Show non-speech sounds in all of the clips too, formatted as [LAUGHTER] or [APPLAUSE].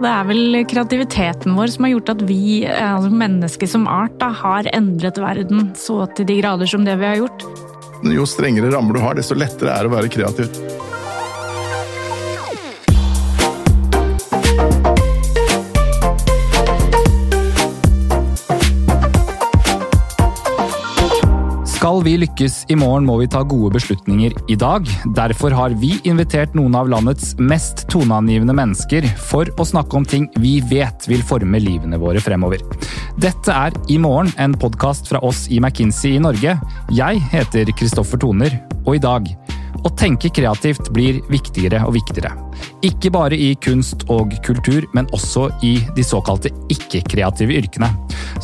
Det er vel kreativiteten vår som har gjort at vi altså mennesker som art da, har endret verden så til de grader som det vi har gjort. Jo strengere rammer du har, desto lettere er det å være kreativ. Skal vi lykkes i morgen, må vi ta gode beslutninger i dag. Derfor har vi invitert noen av landets mest toneangivende mennesker for å snakke om ting vi vet vil forme livene våre fremover. Dette er I morgen, en podkast fra oss i McKinsey i Norge. Jeg heter Kristoffer Toner, og i dag å tenke kreativt blir viktigere og viktigere. Ikke bare i kunst og kultur, men også i de såkalte ikke-kreative yrkene.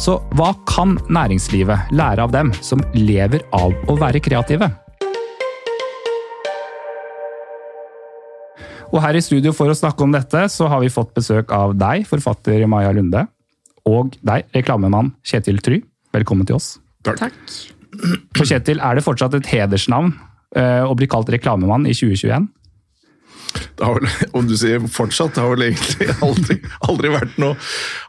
Så hva kan næringslivet lære av dem som lever av å være kreative? Og her i studio for å snakke om dette, så har vi fått besøk av deg, forfatter Maja Lunde, og deg, reklamemann Kjetil Try. Velkommen til oss. Takk. For Kjetil, er det fortsatt et hedersnavn å bli kalt reklamemann i 2021? Det har vel, om du sier fortsatt, det har vel egentlig aldri, aldri, vært, noe,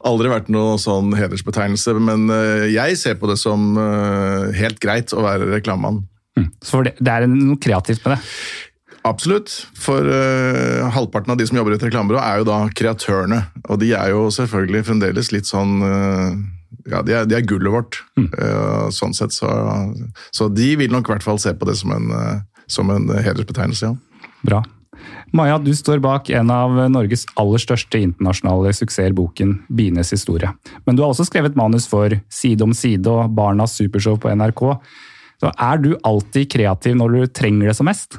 aldri vært noe sånn hedersbetegnelse. Men jeg ser på det som helt greit å være reklamemann. Mm. Så det, det er noe kreativt med det? Absolutt. For uh, halvparten av de som jobber i et reklamebyrå, er jo da kreatørene. Og de er jo selvfølgelig fremdeles litt sånn uh, ja, de er, de er, gullet vårt. Mm. Uh, sånn sett, så, så, de vil nok i hvert fall se på det som en, som en hedersbetegnelse, ja. Bra. Maja, du står bak en av Norges aller største internasjonale suksesser, boken 'Bienes historie'. Men du har også skrevet manus for Side om side og Barnas supershow på NRK. Så er du alltid kreativ når du trenger det som mest?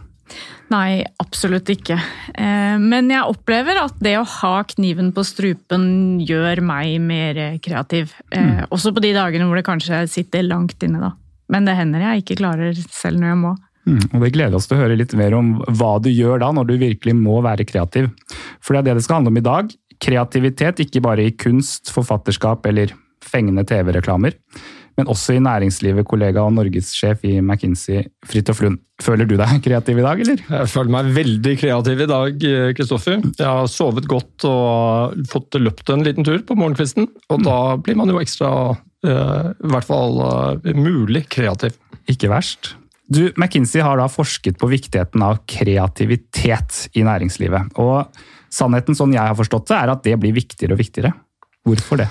Nei, absolutt ikke. Men jeg opplever at det å ha kniven på strupen gjør meg mer kreativ. Mm. Også på de dagene hvor det kanskje sitter langt inne, da. Men det hender jeg ikke klarer selv når jeg må. Mm, og Det gleder oss til å høre litt mer om hva du gjør da, når du virkelig må være kreativ. For det er det det skal handle om i dag. Kreativitet ikke bare i kunst, forfatterskap eller fengende TV-reklamer, men også i næringslivet, kollega og norgessjef i McKinsey, Fridtjof Lund. Føler du deg [LAUGHS] kreativ i dag, eller? Jeg føler meg veldig kreativ i dag, Kristoffer. Jeg har sovet godt og fått løpt en liten tur på morgenkvisten. Og da blir man jo ekstra, i hvert fall mulig, kreativ. Ikke verst. Du, McKinsey har da forsket på viktigheten av kreativitet i næringslivet. Og sannheten, sånn jeg har forstått det, er at det blir viktigere og viktigere. Hvorfor det?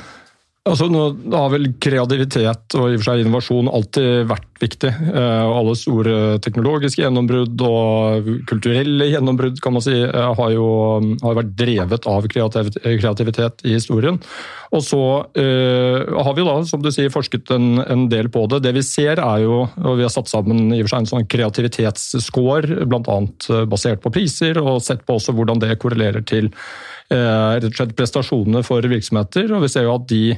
Altså, nå har vel kreativitet og i og for seg innovasjon alltid vært viktig. Alle store teknologiske gjennombrudd og kulturelle gjennombrudd kan man si, har jo har vært drevet av kreativitet i historien. Og så uh, har vi da, som du sier, forsket en, en, del på det. Det vi ser er jo, og vi har satt sammen i og for seg en sånn kreativitetsscore, bl.a. basert på priser, og sett på også hvordan det korrelerer til Eh, rett og slett prestasjonene for virksomheter. og Vi ser jo at de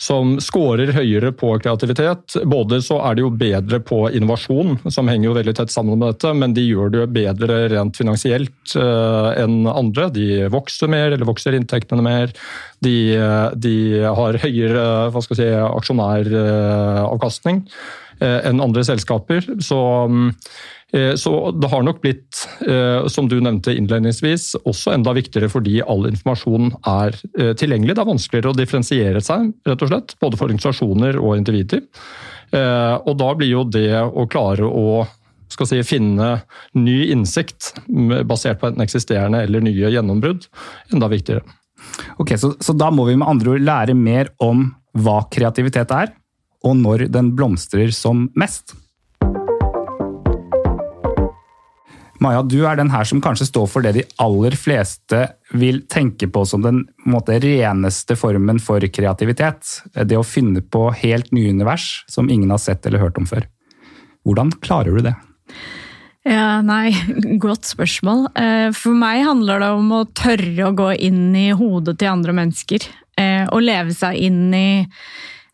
som scorer høyere på kreativitet, både så er de jo bedre på innovasjon, som henger jo veldig tett sammen med dette, men de gjør det jo bedre rent finansielt eh, enn andre. De vokser mer, eller vokser inntektene mer. De, de har høyere hva skal jeg si, aksjonæravkastning eh, enn andre selskaper. Så mm, Eh, så det har nok blitt, eh, som du nevnte innledningsvis, også enda viktigere fordi all informasjon er eh, tilgjengelig. Det er vanskeligere å differensiere seg, rett og slett, både for organisasjoner og individer. Og da blir jo det å klare å skal si, finne ny innsikt basert på enten eksisterende eller nye gjennombrudd, enda viktigere. Ok, så, så da må vi med andre ord lære mer om hva kreativitet er, og når den blomstrer som mest? Maja, du er den her som kanskje står for det de aller fleste vil tenke på som den måte, reneste formen for kreativitet. Det å finne på helt nye univers som ingen har sett eller hørt om før. Hvordan klarer du det? Ja, nei, [LAUGHS] Godt spørsmål. Eh, for meg handler det om å tørre å gå inn i hodet til andre mennesker. Eh, og leve seg inn i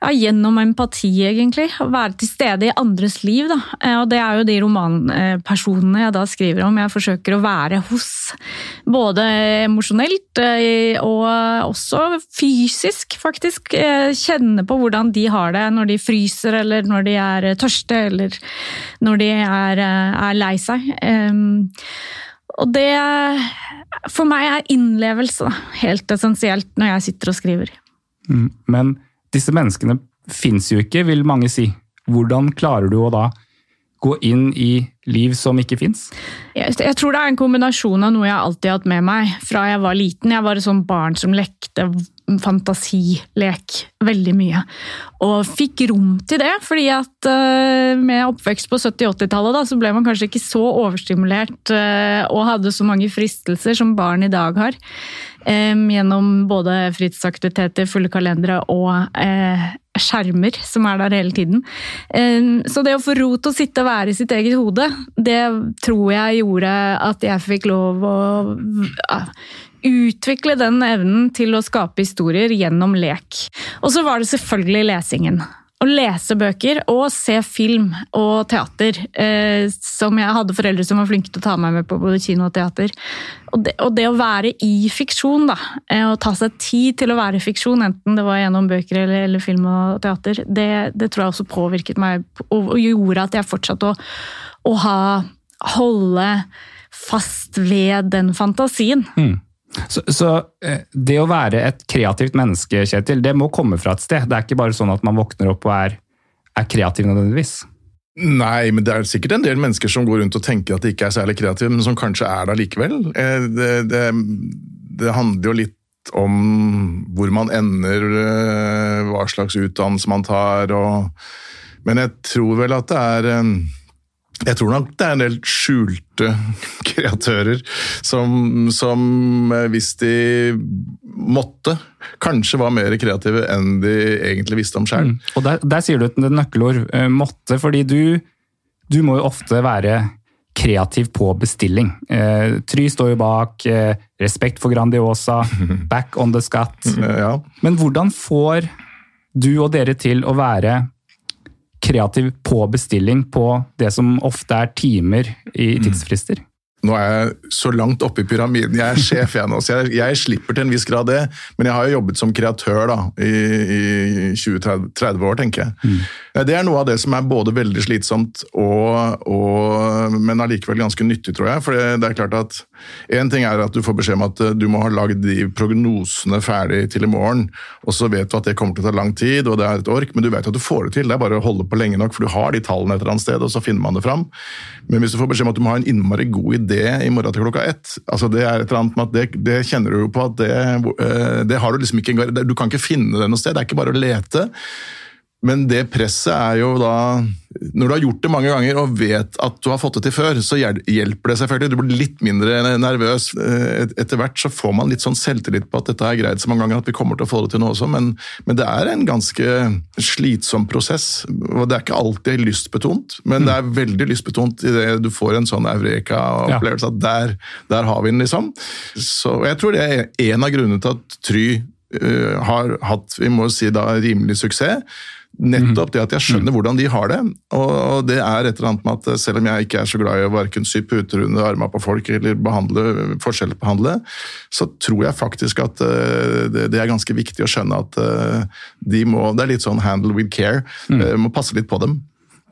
ja, gjennom empati, egentlig. Være til stede i andres liv. Da. Eh, og det er jo de romanpersonene jeg da skriver om. Jeg forsøker å være hos. Både emosjonelt eh, og også fysisk, faktisk. Eh, kjenne på hvordan de har det når de fryser, eller når de er tørste, eller når de er, er lei seg. Og det For meg er innlevelse helt essensielt når jeg sitter og skriver. Mm. Men disse menneskene fins jo ikke, vil mange si. Hvordan klarer du å da gå inn i liv som ikke fins? Jeg, tror det er en kombinasjon av noe jeg alltid har hatt med meg fra jeg var liten. Jeg var et sånt barn som lekte fantasilek veldig mye. Og fikk rom til det, fordi at uh, med oppvekst på 70-80-tallet så ble man kanskje ikke så overstimulert uh, og hadde så mange fristelser som barn i dag har. Gjennom både fritidsaktiviteter, fulle kalendere og uh, skjermer som er der hele tiden. Um, så det å få ro til å sitte og være i sitt eget hode, det tror jeg gjorde at jeg fikk lov å utvikle den evnen til å skape historier gjennom lek. Og så var det selvfølgelig lesingen. Å lese bøker og se film og teater. Eh, som jeg hadde foreldre som var flinke til å ta meg med på både kino og teater. Og det, og det å være i fiksjon, da, eh, å ta seg tid til å være i fiksjon, enten det var gjennom bøker eller, eller film og teater, det, det, tror jeg også påvirket meg og, og gjorde at jeg fortsatte å, å ha, holde fast ved den fantasien. Mm. Så, så, eh, det å være et kreativt menneske, Kjetil, det må komme fra et sted. Det er ikke bare sånn at man våkner opp og er, er kreativ nødvendigvis. Nei, men det er sikkert en del mennesker som går rundt og tenker at de ikke er særlig kreative, men som kanskje er det likevel. Eh, det, det, det handler jo litt om hvor man ender, eh, hva slags utdannelse man tar, og Men jeg tror vel at det er jeg tror nok det er en del skjulte kreatører som, som, eh, hvis de måtte, kanskje var mer kreative enn de egentlig visste om sjøl. Mm. Og der, der, sier du et nøkkelord, eh, måtte, fordi du, du må jo ofte være kreativ på bestilling. Eh, Try står jo bak eh, Respekt for Grandiosa, [LAUGHS] Back on the Scat. Ja. Men hvordan får du og dere til å være kreativ på bestilling på det som ofte er timer i mm. Nå er jeg så langt oppe i pyramiden. Jeg er sjef, jeg nå, så jeg, jeg, slipper til en viss grad det. Men jeg har jo jobbet som kreatør da, i, i 20-30 år, tenker jeg. Mm. Det er noe av det som er både veldig slitsomt, og, og, men allikevel ganske nyttig, tror jeg. For det, det er klart at Én ting er at du får beskjed om at eh, du må ha lagd de prognosene ferdig til i morgen, og så vet du at det kommer til å ta lang tid, og det er et ork, men du vet at du får det til. Det er bare å holde på lenge nok, for du har de tallene et eller annet sted, og så finner man det fram. Men hvis du får beskjed om at du må ha en innmari god idé det i morgen til klokka ett. Altså det er et eller annet med at det, det kjenner du jo på at det, eh, det har du liksom ikke Du kan ikke finne det noe sted. Det er ikke bare å lete. Men det presset er jo da Når du har gjort det mange ganger og vet at du har fått det til før, så hjelper det selvfølgelig. Du blir litt mindre nervøs. Eh, etter hvert så får man litt sånn selvtillit på at dette er greit så mange ganger at vi kommer til å få det til nå også, men, men det er en ganske slitsom prosess. og Det er ikke alltid lystbetont, men det er veldig lystbetont idet du får en sånn eureka-opplevelse at der, der, har vi den, liksom. Så jeg tror det er en av grunnene til at Try uh, har hatt vi må si da, rimelig suksess Nettopp det at jeg skjønner mm. hvordan de har det. Og det er et eller annet med at selv om jeg ikke er så glad i å verken sy puter under armene på folk eller behandle, forskjellsbehandle, så tror jeg faktisk at eh, det er ganske viktig å skjønne at eh, de må Det er litt sånn handle with care. Mm. Eh, må passe litt på dem.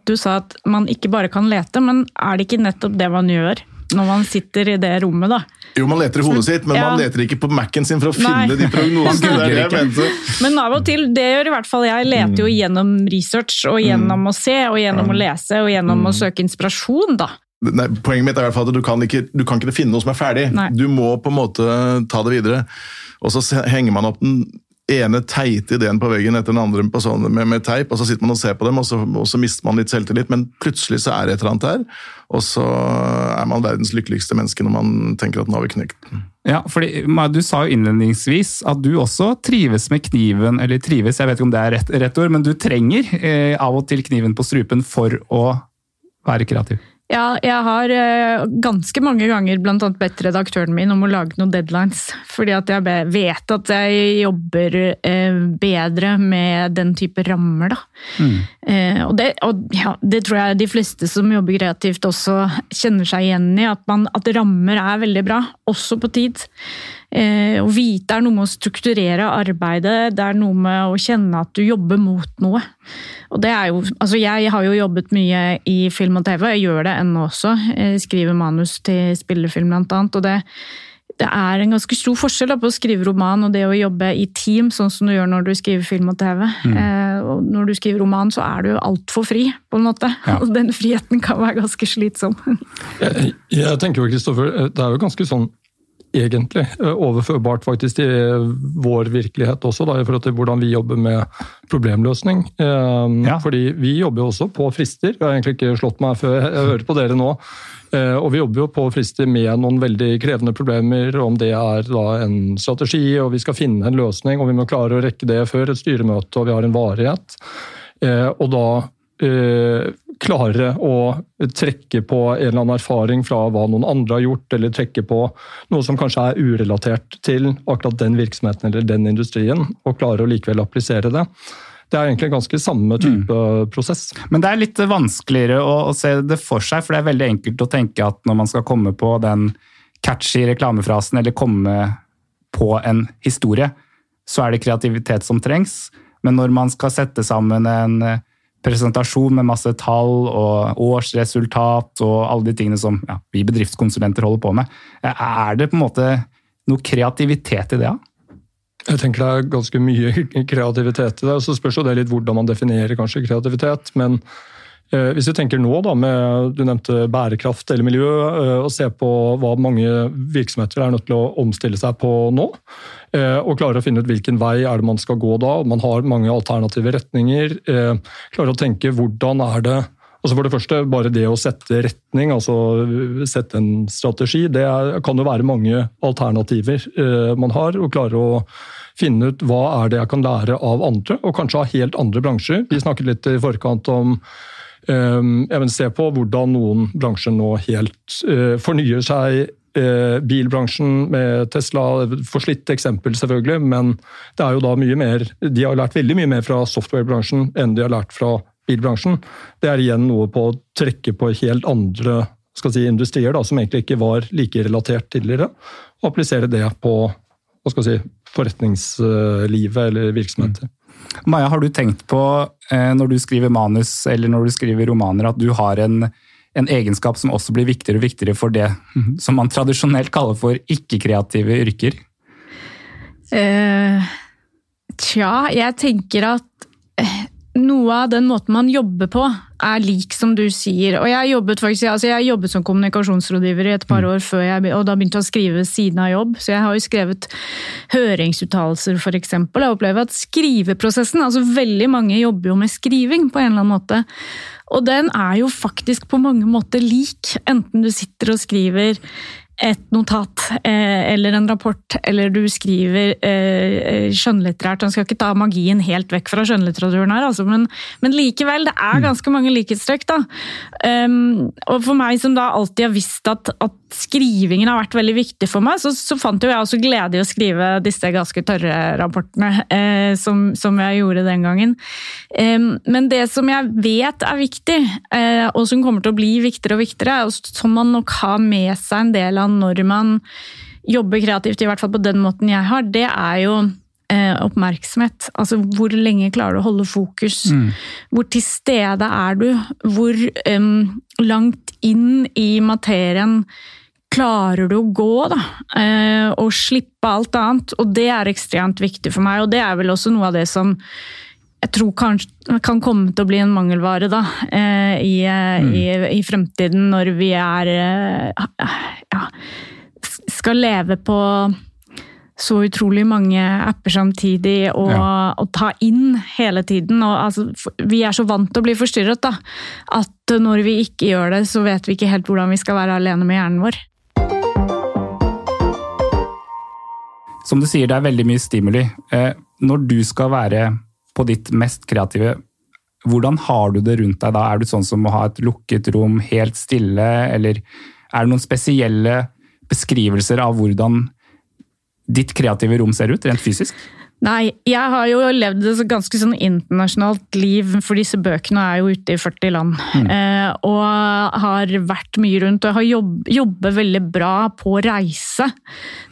Du sa at man ikke bare kan lete, men er det ikke nettopp det man gjør? Når man sitter i det rommet, da. Jo, man leter i hodet sitt, men ja. man leter ikke på Mac-en sin for å finne Nei. de prognosene. [LAUGHS] Men av og til, det gjør i hvert fall jeg, leter jo mm. gjennom research og gjennom mm. å se og gjennom å lese og gjennom mm. å søke inspirasjon, da. Nei, poenget mitt er i hvert fall at du kan, ikke, du kan ikke finne noe som er ferdig. Nei. Du må på en måte ta det videre. Og så henger man opp den ene teite ideen på veggen etter den andre sånn, med, med, teip, og så sitter man og ser på dem, og så, og så, mister man litt selvtillit. Men plutselig så er det et eller annet der, og så er man verdens lykkeligste menneske når man tenker at nå har vi knekt den. Ja, fordi Du sa jo innledningsvis at du også trives med kniven, eller trives, jeg vet ikke om det er rett, rett ord, men du trenger eh, av og til kniven på strupen for å være kreativ. Ja, jeg har uh, ganske mange ganger blant annet bedt redaktøren min om å lage noen deadlines. Fordi at jeg vet at jeg jobber uh, bedre med den type rammer, da. Mm. Uh, og, det, og ja, det, tror jeg de fleste som jobber kreativt også kjenner seg igjen i. At, man, at rammer er veldig bra, også på tid. Eh, å vite er noe med å strukturere arbeidet, det er noe med å kjenne at du jobber mot noe. Og det er jo, altså jeg har jo jobbet mye i film og TV, jeg gjør det ennå også. Jeg skriver manus til spillefilm blant annet. og det det er en ganske stor forskjell på å skrive roman og det å jobbe i team, sånn som du gjør når du skriver film og TV. Mm. Eh, og når du skriver roman, så er du altfor fri, på en måte. Ja. Og den friheten kan være ganske slitsom. [LAUGHS] jeg, jeg tenker jo, Kristoffer, det er jo ganske sånn egentlig eh, overførbart faktisk til vår virkelighet også, da, i forhold til hvordan vi jobber med problemløsning. Um, ja. Fordi vi jobber jo også på frister. Jeg har egentlig ikke slått meg før jeg hører på dere nå. Uh, og vi jobber jo på frister med noen veldig krevende problemer, om det er da en strategi og vi skal finne en løsning, og vi må klare å rekke det før et styremøte og vi har en varighet. Og da klare å trekke på en eller annen erfaring fra hva noen andre har gjort, eller trekke på noe som kanskje er urelatert til akkurat den virksomheten eller den industrien, og klare å likevel applisere det. Det er egentlig ganske samme type mm. prosess. Men det er litt vanskeligere å, å, se det for seg, for det er veldig enkelt å tenke at når man skal komme på den catchy reklamefrasen, eller komme på en historie, så er det kreativitet som trengs. Men når man skal sette sammen en presentasjon med masse tall og årsresultat og alle de tingene som ja, vi bedriftskonsulenter holder på med. Er det på en måte noe kreativitet i det? Jeg tenker det er ganske mye [LAUGHS] kreativitet i det. og Så spørs det litt hvordan man definerer kanskje kreativitet. men hvis vi tenker nå da med du nevnte bærekraft eller miljø, eh, og ser på hva mange virksomheter er nødt til å omstille seg på nå, eh, og klarer å finne ut hvilken vei er det man skal gå da. Man har mange alternative retninger. Klarer å tenke hvordan er det Altså For det første, bare det å sette retning, altså sette en strategi, det er, kan jo være mange alternativer man har. Og klare å finne ut hva er det jeg kan lære av andre, og kanskje av helt andre bransjer. Vi snakket litt i forkant om jeg vil se på hvordan noen bransjer nå helt eh, fornyer seg. Eh, bilbransjen med Tesla, forslitt eksempel selvfølgelig, men det er jo da mye mer De har lært veldig mye mer fra softwarebransjen enn de har lært fra bilbransjen. Det er igjen noe på å trekke på helt andre si, industrier da, som egentlig ikke var like relatert tidligere, og applisere det på si, forretningslivet eller virksomheter. Mm. Maja, har du tenkt på eh, når du skriver manus eller når du skriver romaner, at du har en, en egenskap som også blir viktigere og viktigere for det som man tradisjonelt kaller for ikke-kreative yrker? Uh, tja, jeg tenker at eh, noe av den måten man jobber på, er lik som du sier. Og jeg jobbet, faktisk, altså jeg jobbet som kommunikasjonsrådgiver i et par mm. år før jeg og da begynte å skrive siden av jobb. Så jeg har jo skrevet høringsuttalelser, f.eks. Jeg opplever at skriveprosessen altså Veldig mange jobber jo med skriving på en eller annen måte. Og den er jo faktisk på mange måter lik, enten du sitter og skriver et notat eh, eller en rapport, eller du skriver eh, skjønnlitterært Han skal ikke ta magien helt vekk fra skjønnlitteraturen her, altså, men, men, likevel, det er mm. ganske mange likhetstrekk. da. Um, og for meg som da alltid har visst at, at skrivingen har vært veldig viktig for meg, så, så fant jo jeg også glede i å skrive disse ganske tørre rapportene eh, som, som, jeg gjorde den gangen. Eh, men det som jeg vet er viktig, eh, og som kommer til å bli viktigere og viktigere, og som man nok har med seg en del av når man jobber kreativt, i hvert fall på den måten jeg har, det er jo eh, oppmerksomhet. Altså hvor lenge klarer du å holde fokus? Mm. Hvor til stede er du? Hvor um, langt inn i materien klarer du å gå, da? Eh, og slippe alt annet. Og det er ekstremt viktig for meg, og det er vel også noe av det som jeg tror kanskje kan komme til å bli en mangelvare da, eh, i, eh, mm. i, i, fremtiden, når vi er ja, skal leve på så utrolig mange apper samtidig og, ja. og ta inn hele tiden. Og, altså, vi er så vant til å bli forstyrret da, at når vi ikke gjør det, så vet vi ikke helt hvordan vi skal være alene med hjernen vår. Som du sier, det er veldig mye stimuli. Når du skal være på ditt mest kreative, hvordan har du det rundt deg da? Er du sånn som å ha et lukket rom, helt stille, eller er det noen spesielle beskrivelser av hvordan ditt kreative rom ser ut, rent fysisk? Nei, jeg har jo levd et ganske sånn internasjonalt liv, for disse bøkene er jo ute i 40 land. Mm. Eh, og har vært mye rundt, og jeg har jobb, jobber veldig bra på reise.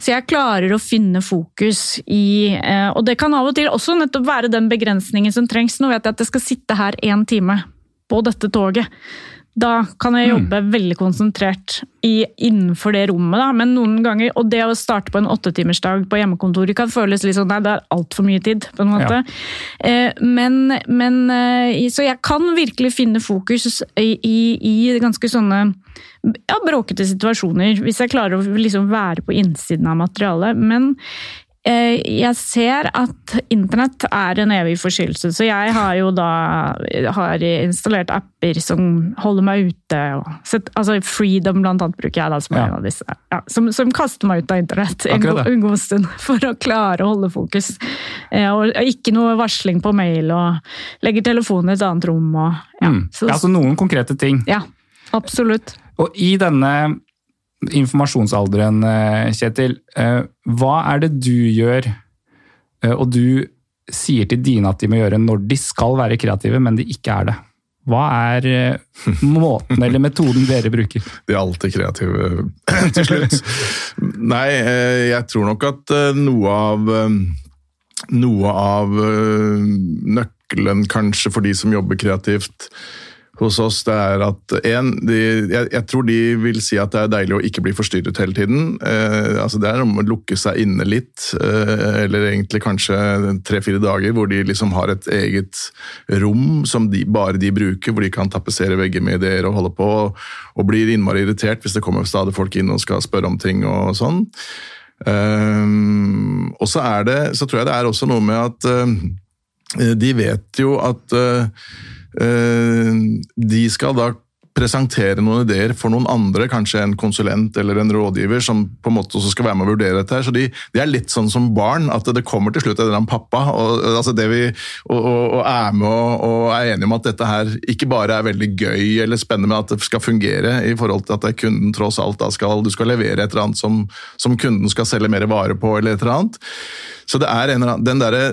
Så jeg klarer å finne fokus i eh, Og det kan av og til også nettopp være den begrensningen som trengs. Nå vet jeg at jeg skal sitte her én time på dette toget. Da kan jeg jobbe mm. veldig konsentrert i, innenfor det rommet, da. Men noen ganger Og det å starte på en åttetimersdag på hjemmekontoret kan føles litt sånn Nei, det er altfor mye tid, på en måte. Ja. Eh, men, men, eh, Så jeg kan virkelig finne fokus i, i, i ganske sånne ja, bråkete situasjoner, hvis jeg klarer å liksom være på innsiden av materialet. Men jeg ser at internett er en evig forstyrrelse, så jeg har jo da har installert apper som holder meg ute. Sett, altså Freedom blant annet bruker jeg da som ja. en av disse. Ja, som, som, kaster meg ut av internett en, go, en, god stund [LAUGHS] for å klare å holde fokus. Eh, og ikke noe varsling på mail, og legger telefonen i et annet rom. Og, ja. Mm. Så, altså noen konkrete ting. Ja, absolutt. Og i denne informasjonsalderen, eh, Kjetil. Eh, hva er det du gjør, eh, og du sier til dine at de må gjøre når de skal være kreative, men de ikke er det? Hva er [LAUGHS] måten eller metoden dere bruker? De er alltid kreative [CLEARS THROAT] til slutt. Nei, jeg tror nok at noe av Noe av nøkkelen kanskje for de som jobber kreativt, hos oss, det er at en, de, jeg, jeg, tror de vil si at det er deilig å ikke bli forstyrret hele tiden. Eh, altså det er om å lukke seg inne litt, eh, eller egentlig kanskje tre-fire dager hvor de liksom har et eget rom som de, bare de bruker, hvor de kan tapetsere vegger med ideer og holde på, og blir innmari irritert hvis det kommer stadig folk inn og skal spørre om ting og sånn. Um, og så, er det, så tror jeg det er også noe med at uh, de vet jo at uh, de skal da presentere noen ideer for noen andre, kanskje en konsulent eller en rådgiver, som på en måte også skal være med å vurdere dette. her, så de, de er litt sånn som barn, at det kommer til slutt en eller annen pappa og, altså vi, og, og, og, er med og, er enige om at dette her ikke bare er veldig gøy eller spennende, men at det skal fungere i forhold til at kunden tross alt da skal, du skal levere et eller annet som, som kunden skal selge mer vare på, eller et eller annet. Så det er en, den derre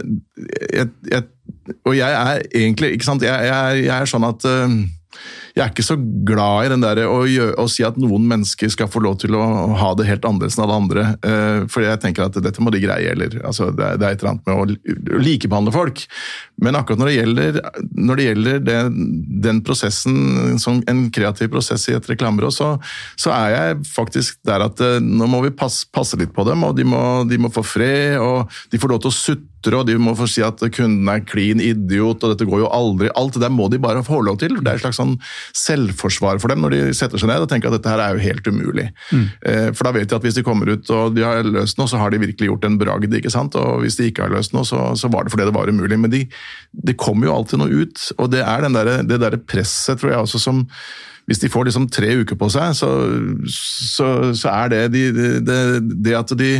Og jeg er egentlig ikke sant, jeg, jeg, jeg er sånn at uh, jeg er ikke så glad i den der å, å, si at noen mennesker skal få lov til å ha det helt annerledes enn alle andre. Uh, for jeg tenker at dette må de greie, eller altså, det, er, et eller annet med å, likebehandle folk. Men akkurat når det gjelder, når det gjelder det, den prosessen, som en kreativ prosess i et reklamebyrå, så, så, er jeg faktisk der at uh, nå må vi passe, passe, litt på dem, og de må, de må få fred, og de får lov til å sutte og de må få si at kunden er klin idiot, og dette går jo aldri. Alt det der må de bare få lov til. Det er et slags sånn selvforsvar for dem når de setter seg ned og tenker at dette her er jo helt umulig. Mm. Eh, for da vet de at hvis de kommer ut og de har løst noe, så har de virkelig gjort en bragd. ikke sant? Og hvis de ikke har løst noe, så, så var det fordi det var umulig. Men de, det kommer jo alltid noe ut, og det er der, det derre presset, tror jeg også, som hvis de får liksom tre uker på seg, så, så, så er det, de, det, det, at de,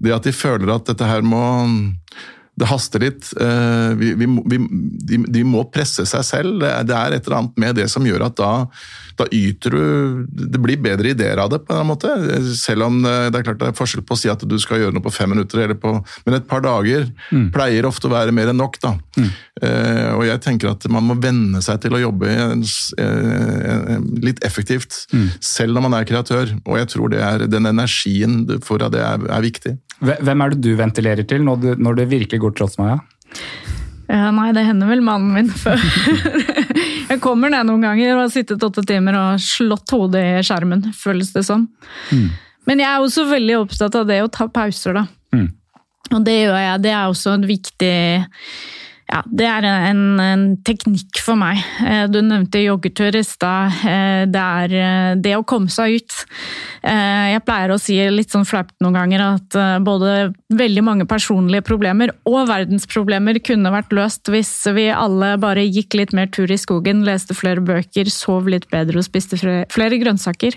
det at de føler at dette her må det haster litt. Eh, vi, vi, vi, de, de, må presse seg selv. Det er et eller annet med det som gjør at da, da yter du Det blir bedre ideer av det, på en måte. Selv om det er klart det er forskjell på å si at du skal gjøre noe på fem minutter, eller på, men et par dager mm. pleier ofte å være mer enn nok. da. Mm. Eh, og jeg tenker at man må venne seg til å jobbe uh, litt effektivt, mm. selv når man er kreatør. Og jeg tror det er den energien du får av det er, er viktig. Hvem er det du ventilerer til når, du, når det virkelig går tross meg? Ja? Ja, nei, det hender vel mannen min før. [LAUGHS] jeg kommer ned noen ganger og har sittet åtte timer og slått hodet i skjermen, føles det som. Mm. Men jeg er også veldig opptatt av det å ta pauser, da. Mm. Og det gjør jeg. Det er også en viktig ja, det er en, en, teknikk for meg. Eh, du nevnte joggetur i stad. Eh, det er eh, det å komme seg ut. Jeg pleier å si litt sånn flaut noen ganger at både veldig mange personlige problemer og verdensproblemer kunne vært løst hvis vi alle bare gikk litt mer tur i skogen, leste flere bøker, sov litt bedre og spiste flere grønnsaker.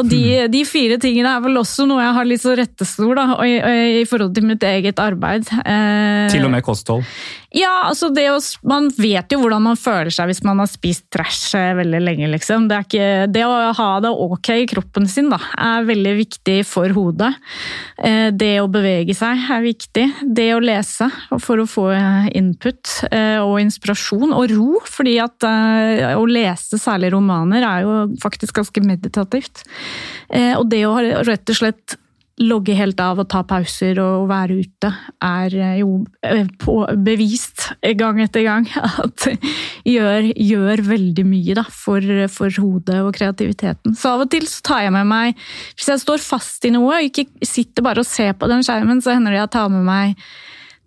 Og de, hmm. de fire tingene er vel også noe jeg har litt så rettestor da, i, i forhold til mitt eget arbeid. Til og med kosthold? Ja, altså å, man vet jo hvordan man føler seg hvis man har spist trash eh, veldig lenge. Liksom. Det, ikke, det, å ha det ok i kroppen sin da, er veldig viktig for hodet. Eh, det å bevege seg er viktig. Det å lese for å få input og inspirasjon. Og ro, fordi at å lese særlig romaner er jo faktisk ganske meditativt. Og det å rett og slett logge helt av og ta pauser og være ute, er eh, jo eh, bevist gang etter gang [LAUGHS] at gjør, gjør veldig mye da, for, for, hodet og kreativiteten. Så av og til så tar jeg med meg Hvis jeg står fast i noe og ikke sitter bare og ser på den skjermen, så hender det jeg tar med meg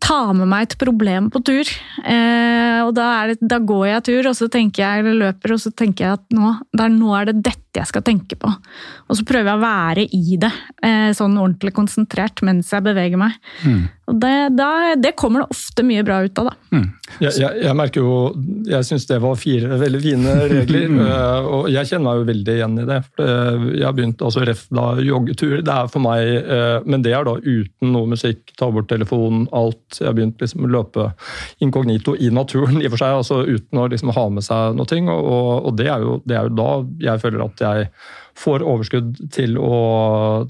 ta med meg et problem på tur. Eh, og da, det, da, går jeg tur, og så tenker jeg, eller løper, og så tenker jeg at nå, der, nå er det dette jeg skal tenke på. Og så prøver jeg å være i det, eh, sånn ordentlig konsentrert mens jeg beveger meg. Mm. Og det, da, det, kommer det ofte mye bra ut av, da. Mm. Jeg, jeg, jeg, merker jo Jeg syns det var fire veldig fine [LAUGHS] regler, mm. Eh, og jeg kjenner meg jo veldig igjen i det. For jeg har begynt altså ref da joggetur, det er for meg eh, Men det er da uten noe musikk, ta bort telefonen, alt jeg har begynt liksom å løpe inkognito i naturen, i og for seg, altså uten å liksom ha med seg noe. Og, og det, er jo, det, er jo, da jeg føler at jeg får overskudd til å,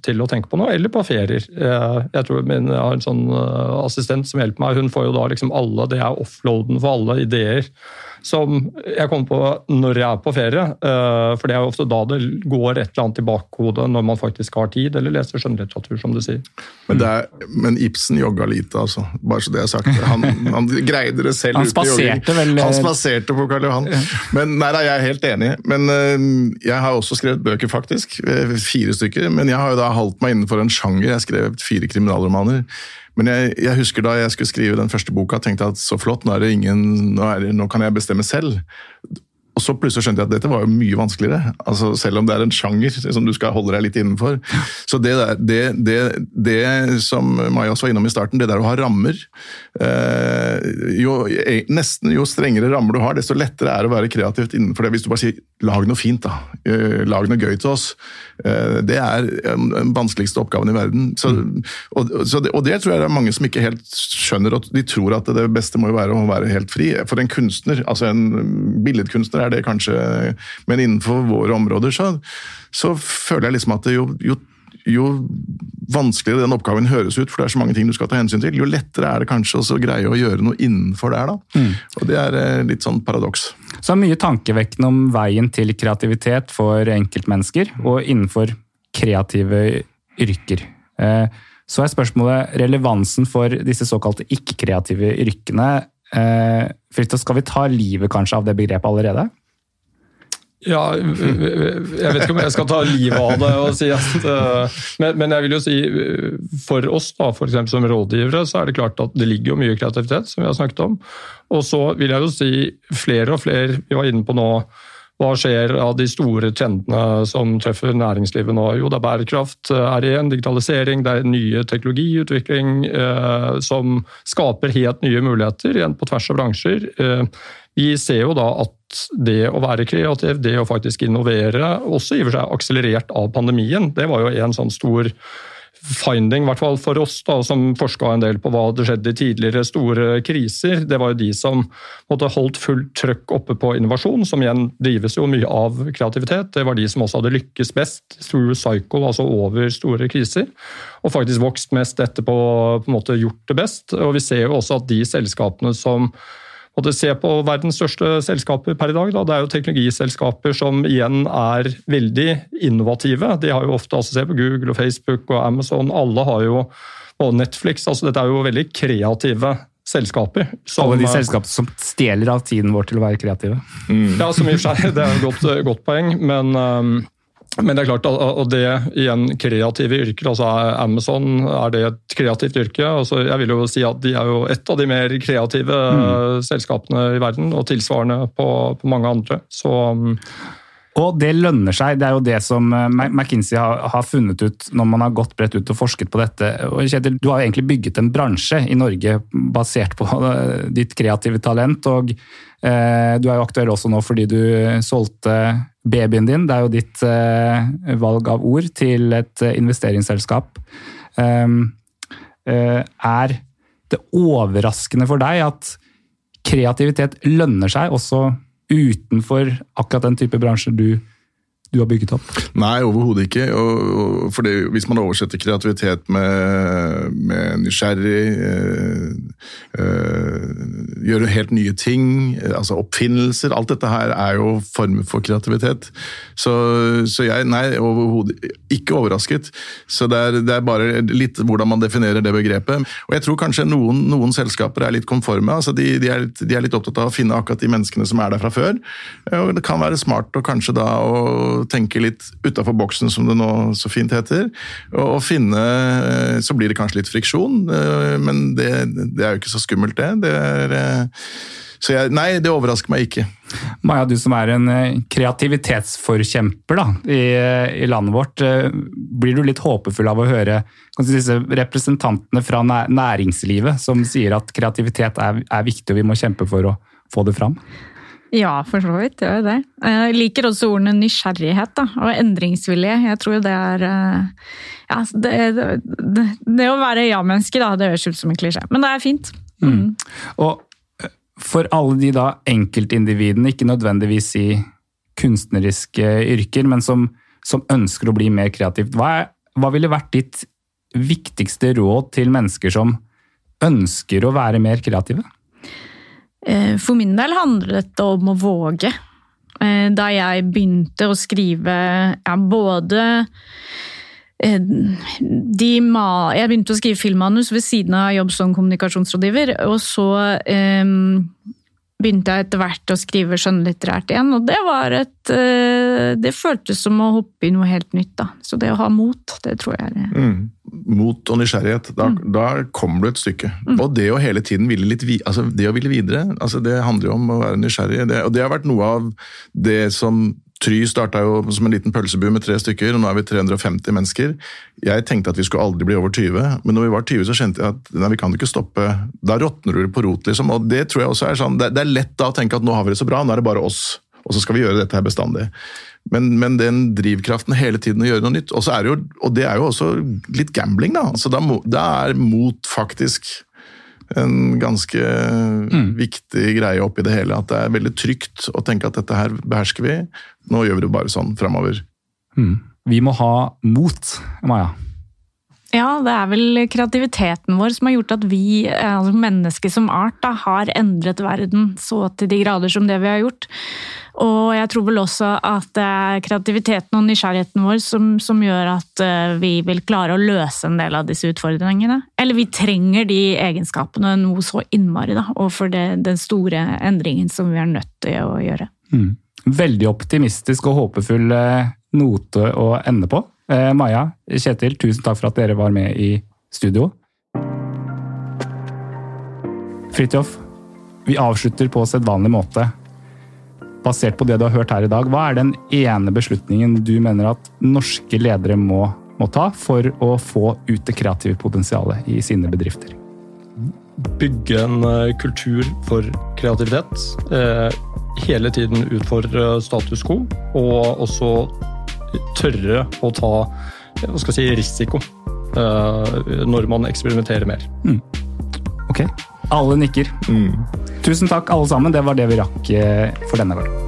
til å tenke på noe, eller på ferier. Jeg tror min, jeg har en sånn eh, assistent som hjelper meg. Hun får jo da liksom alle, det er offloaden for alle ideer som jeg kommer på når jeg er på ferie. Eh, for det er jo ofte da det går et eller annet i bakhodet når man faktisk har tid, eller leser skjønnlitteratur, som du sier. Men, er, men, Ibsen jogga lite, altså. Bare så det er sagt. Han, han greide det selv han ute i jogging. Vel, han spaserte på Karl Johan. Men nei nei, jeg er helt enig. Men uh, jeg har også skrevet bøker, faktisk. Eh, fire stykker. Men jeg har jo da holdt meg innenfor en sjanger. Jeg skrev fire kriminalromaner. Men jeg, jeg, husker da jeg skulle skrive den første boka, tenkte jeg at så flott, nå, er det ingen, nå, er det, nå kan jeg bestemme selv. Og så plutselig skjønte jeg at dette var jo mye vanskeligere. Altså, selv om det er en sjanger som du skal holde deg litt innenfor. Så det, der, det, det, det som Majas var innom i starten, det der å ha rammer eh, jo, Nesten jo strengere rammer du har, desto lettere er det å være kreativt innenfor det. Hvis du bare sier 'lag noe fint', da. Eh, lag noe gøy til oss. Eh, det er den vanskeligste oppgaven i verden. Så, og, så det, og, det, tror jeg det er mange som ikke helt skjønner. De tror at det beste må jo være å være helt fri. For en kunstner, altså en billedkunstner er det kanskje Men innenfor våre områder så, så føler jeg liksom at jo, jo, jo, vanskeligere den oppgaven høres ut, for det er så mange ting du skal ta hensyn til, jo lettere er det kanskje å greie å gjøre noe innenfor der. da. Mm. Og Det er eh, litt sånn paradoks. Så mye tankevekkende om veien til kreativitet for enkeltmennesker, og innenfor kreative yrker. Eh, så er spørsmålet relevansen for disse såkalte ikke-kreative yrkene. Eh, Fritjof, skal vi ta livet kanskje av det begrepet allerede? Ja, jeg vet ikke om jeg skal ta livet av det og si at eh, men, men, jeg vil jo si for oss da, for som rådgivere, så er det klart at det ligger jo mye kreativitet, som vi har snakket om. Og så vil jeg jo si flere og flere, vi var inne på nå, hva skjer av de store trendene som treffer næringslivet nå? Jo, det er bærekraft, er igjen, digitalisering, det er nye teknologiutvikling eh, som skaper helt nye muligheter igjen på tvers av bransjer. Eh, vi ser jo da at det å være kreativ, det å faktisk innovere, også i og for seg akselerert av pandemien, det var jo en sånn stor finding, i hvert fall for oss da, som forska en del på hva hadde skjedd i tidligere store kriser. Det var jo de som måtte holdt fullt trøkk oppe på innovasjon, som igjen drives jo mye av kreativitet. Det var de som også hadde lykkes best through cycle, altså over store kriser. Og faktisk vokst mest etterpå, på en måte gjort det best. Og vi ser jo også at de selskapene som og det ser på verdens største selskaper per i dag. Da. Det er jo teknologiselskaper som igjen er veldig innovative. De har jo ofte altså Se på Google og Facebook og Amazon. Alle har jo og Netflix. altså Dette er jo veldig kreative selskaper. Som, Alle de selskapene som stjeler av tiden vår til å være kreative. Mm. Ja, som i og for seg, det er et godt, godt poeng. Men um, men det er klart at det igjen kreative yrker, altså Amazon er det et kreativt yrke. Altså jeg vil jo si at De er jo et av de mer kreative mm. selskapene i verden, og tilsvarende på, på mange andre. Så, um, og det lønner seg. Det er jo det som eh, McKinsey har, har, funnet ut når man har gått bredt ut og forsket på dette. Og Kjetil, du har jo egentlig bygget en bransje i Norge basert på eh, ditt kreative talent. og Du er jo aktuell også nå fordi du solgte babyen din. Det er jo ditt eh, valg av ord til et eh, investeringsselskap. Um, eh, er det overraskende for deg at kreativitet lønner seg også utenfor akkurat den type bransjer du du har bygget opp? Nei, overhodet ikke. Og, og, fordi hvis man oversetter kreativitet med, med nysgjerrig, øh, øh, gjøre helt nye ting, altså oppfinnelser Alt dette her er jo former for kreativitet. Så, så jeg Nei, overhodet ikke overrasket. Så det er, det er, bare litt hvordan man definerer det begrepet. Og jeg tror kanskje noen, noen selskaper er litt konforme. altså de, de, er litt, de, er litt, opptatt av å finne akkurat de menneskene som er der fra før. Og det kan være smart å kanskje da å tenke litt utafor boksen, som det nå så fint heter. Og, finne eh, Så blir det kanskje litt friksjon, eh, men det, det er jo ikke så skummelt, det. det er, eh, så jeg, nei, det overrasker meg ikke. Maja, du som er en kreativitetsforkjemper da, i, i, landet vårt. Blir du litt håpefull av å høre disse representantene fra næringslivet som sier at kreativitet er, er viktig og vi må kjempe for å få det fram? Ja, for så vidt gjør jo det. Jeg liker også ordene nysgjerrighet da, og endringsvilje. Jeg tror det er eh, ja, det, det, det å være ja-menneske, da, det høres ut som en klisjé, men det er fint. Mm. Mm. Og eh, for alle de da enkeltindividene, ikke nødvendigvis i kunstneriske yrker, men som, som ønsker å bli mer kreativt, hva, er, hva ville vært ditt viktigste råd til mennesker som ønsker å være mer kreative? Eh, for min del handler dette om å våge. Eh, da jeg begynte å skrive ja, både eh, de, jeg begynte å skrive filmmanus ved siden av jobb som kommunikasjonsrådgiver. Og så um, begynte jeg etter hvert å skrive skjønnlitterært igjen, og det var et Det føltes som å hoppe i noe helt nytt, da. Så det å ha mot, det tror jeg er mm mot og nysgjerrighet, da, mm. da kommer du et stykke. Mm. Og det å hele tiden ville litt altså det å ville videre, altså det handler jo om å være nysgjerrig. Det, og det har vært noe av det som Try starta jo som en liten pølsebu med tre stykker, og nå er vi 350 mennesker. Jeg tenkte at vi skulle aldri bli over 20, men når vi var 20 så kjente jeg at nei, vi kan ikke stoppe. Da råtner du på rot, liksom. Og det tror jeg også er sånn, det, det er lett da å tenke at nå har vi det så bra, nå er det bare oss. Og så skal vi gjøre dette her bestandig. Men, men, den drivkraften hele tiden å gjøre noe nytt. Og, det jo, og det er jo også litt gambling, da. Så da, da er mot faktisk en ganske mm. viktig greie oppi det hele. At det er veldig trygt å tenke at dette her behersker vi. Nå gjør vi det bare sånn framover. Mm. Vi må ha mot, Maja. Ja, det er vel kreativiteten vår som har gjort at vi, altså mennesker som art, da, har endret verden så til de grader som det vi har gjort. Og jeg tror vel også at det er kreativiteten og nysgjerrigheten vår som, som, gjør at eh, vi vil klare å løse en del av disse utfordringene. Eller vi trenger de egenskapene noe så innmari, da, overfor den store endringen som vi er nødt til å gjøre. Mm. Veldig optimistisk og håpefull eh, note å ende på. Eh, Maja, Kjetil, tusen takk for at dere var med i studio. Fridtjof, vi avslutter på sedvanlig måte basert på det du har hørt her i dag, hva er den ene beslutningen du mener at norske ledere må, må ta for å få ut det kreative potensialet i sine bedrifter? Bygge en eh, kultur for kreativitet. Eh, hele tiden utfordre status quo, og også tørre å ta hva skal jeg si, risiko uh, når man eksperimenterer mer. Mm. Ok. Alle nikker. Mm. Tusen takk, alle sammen. Det var det vi rakk eh, for denne gangen.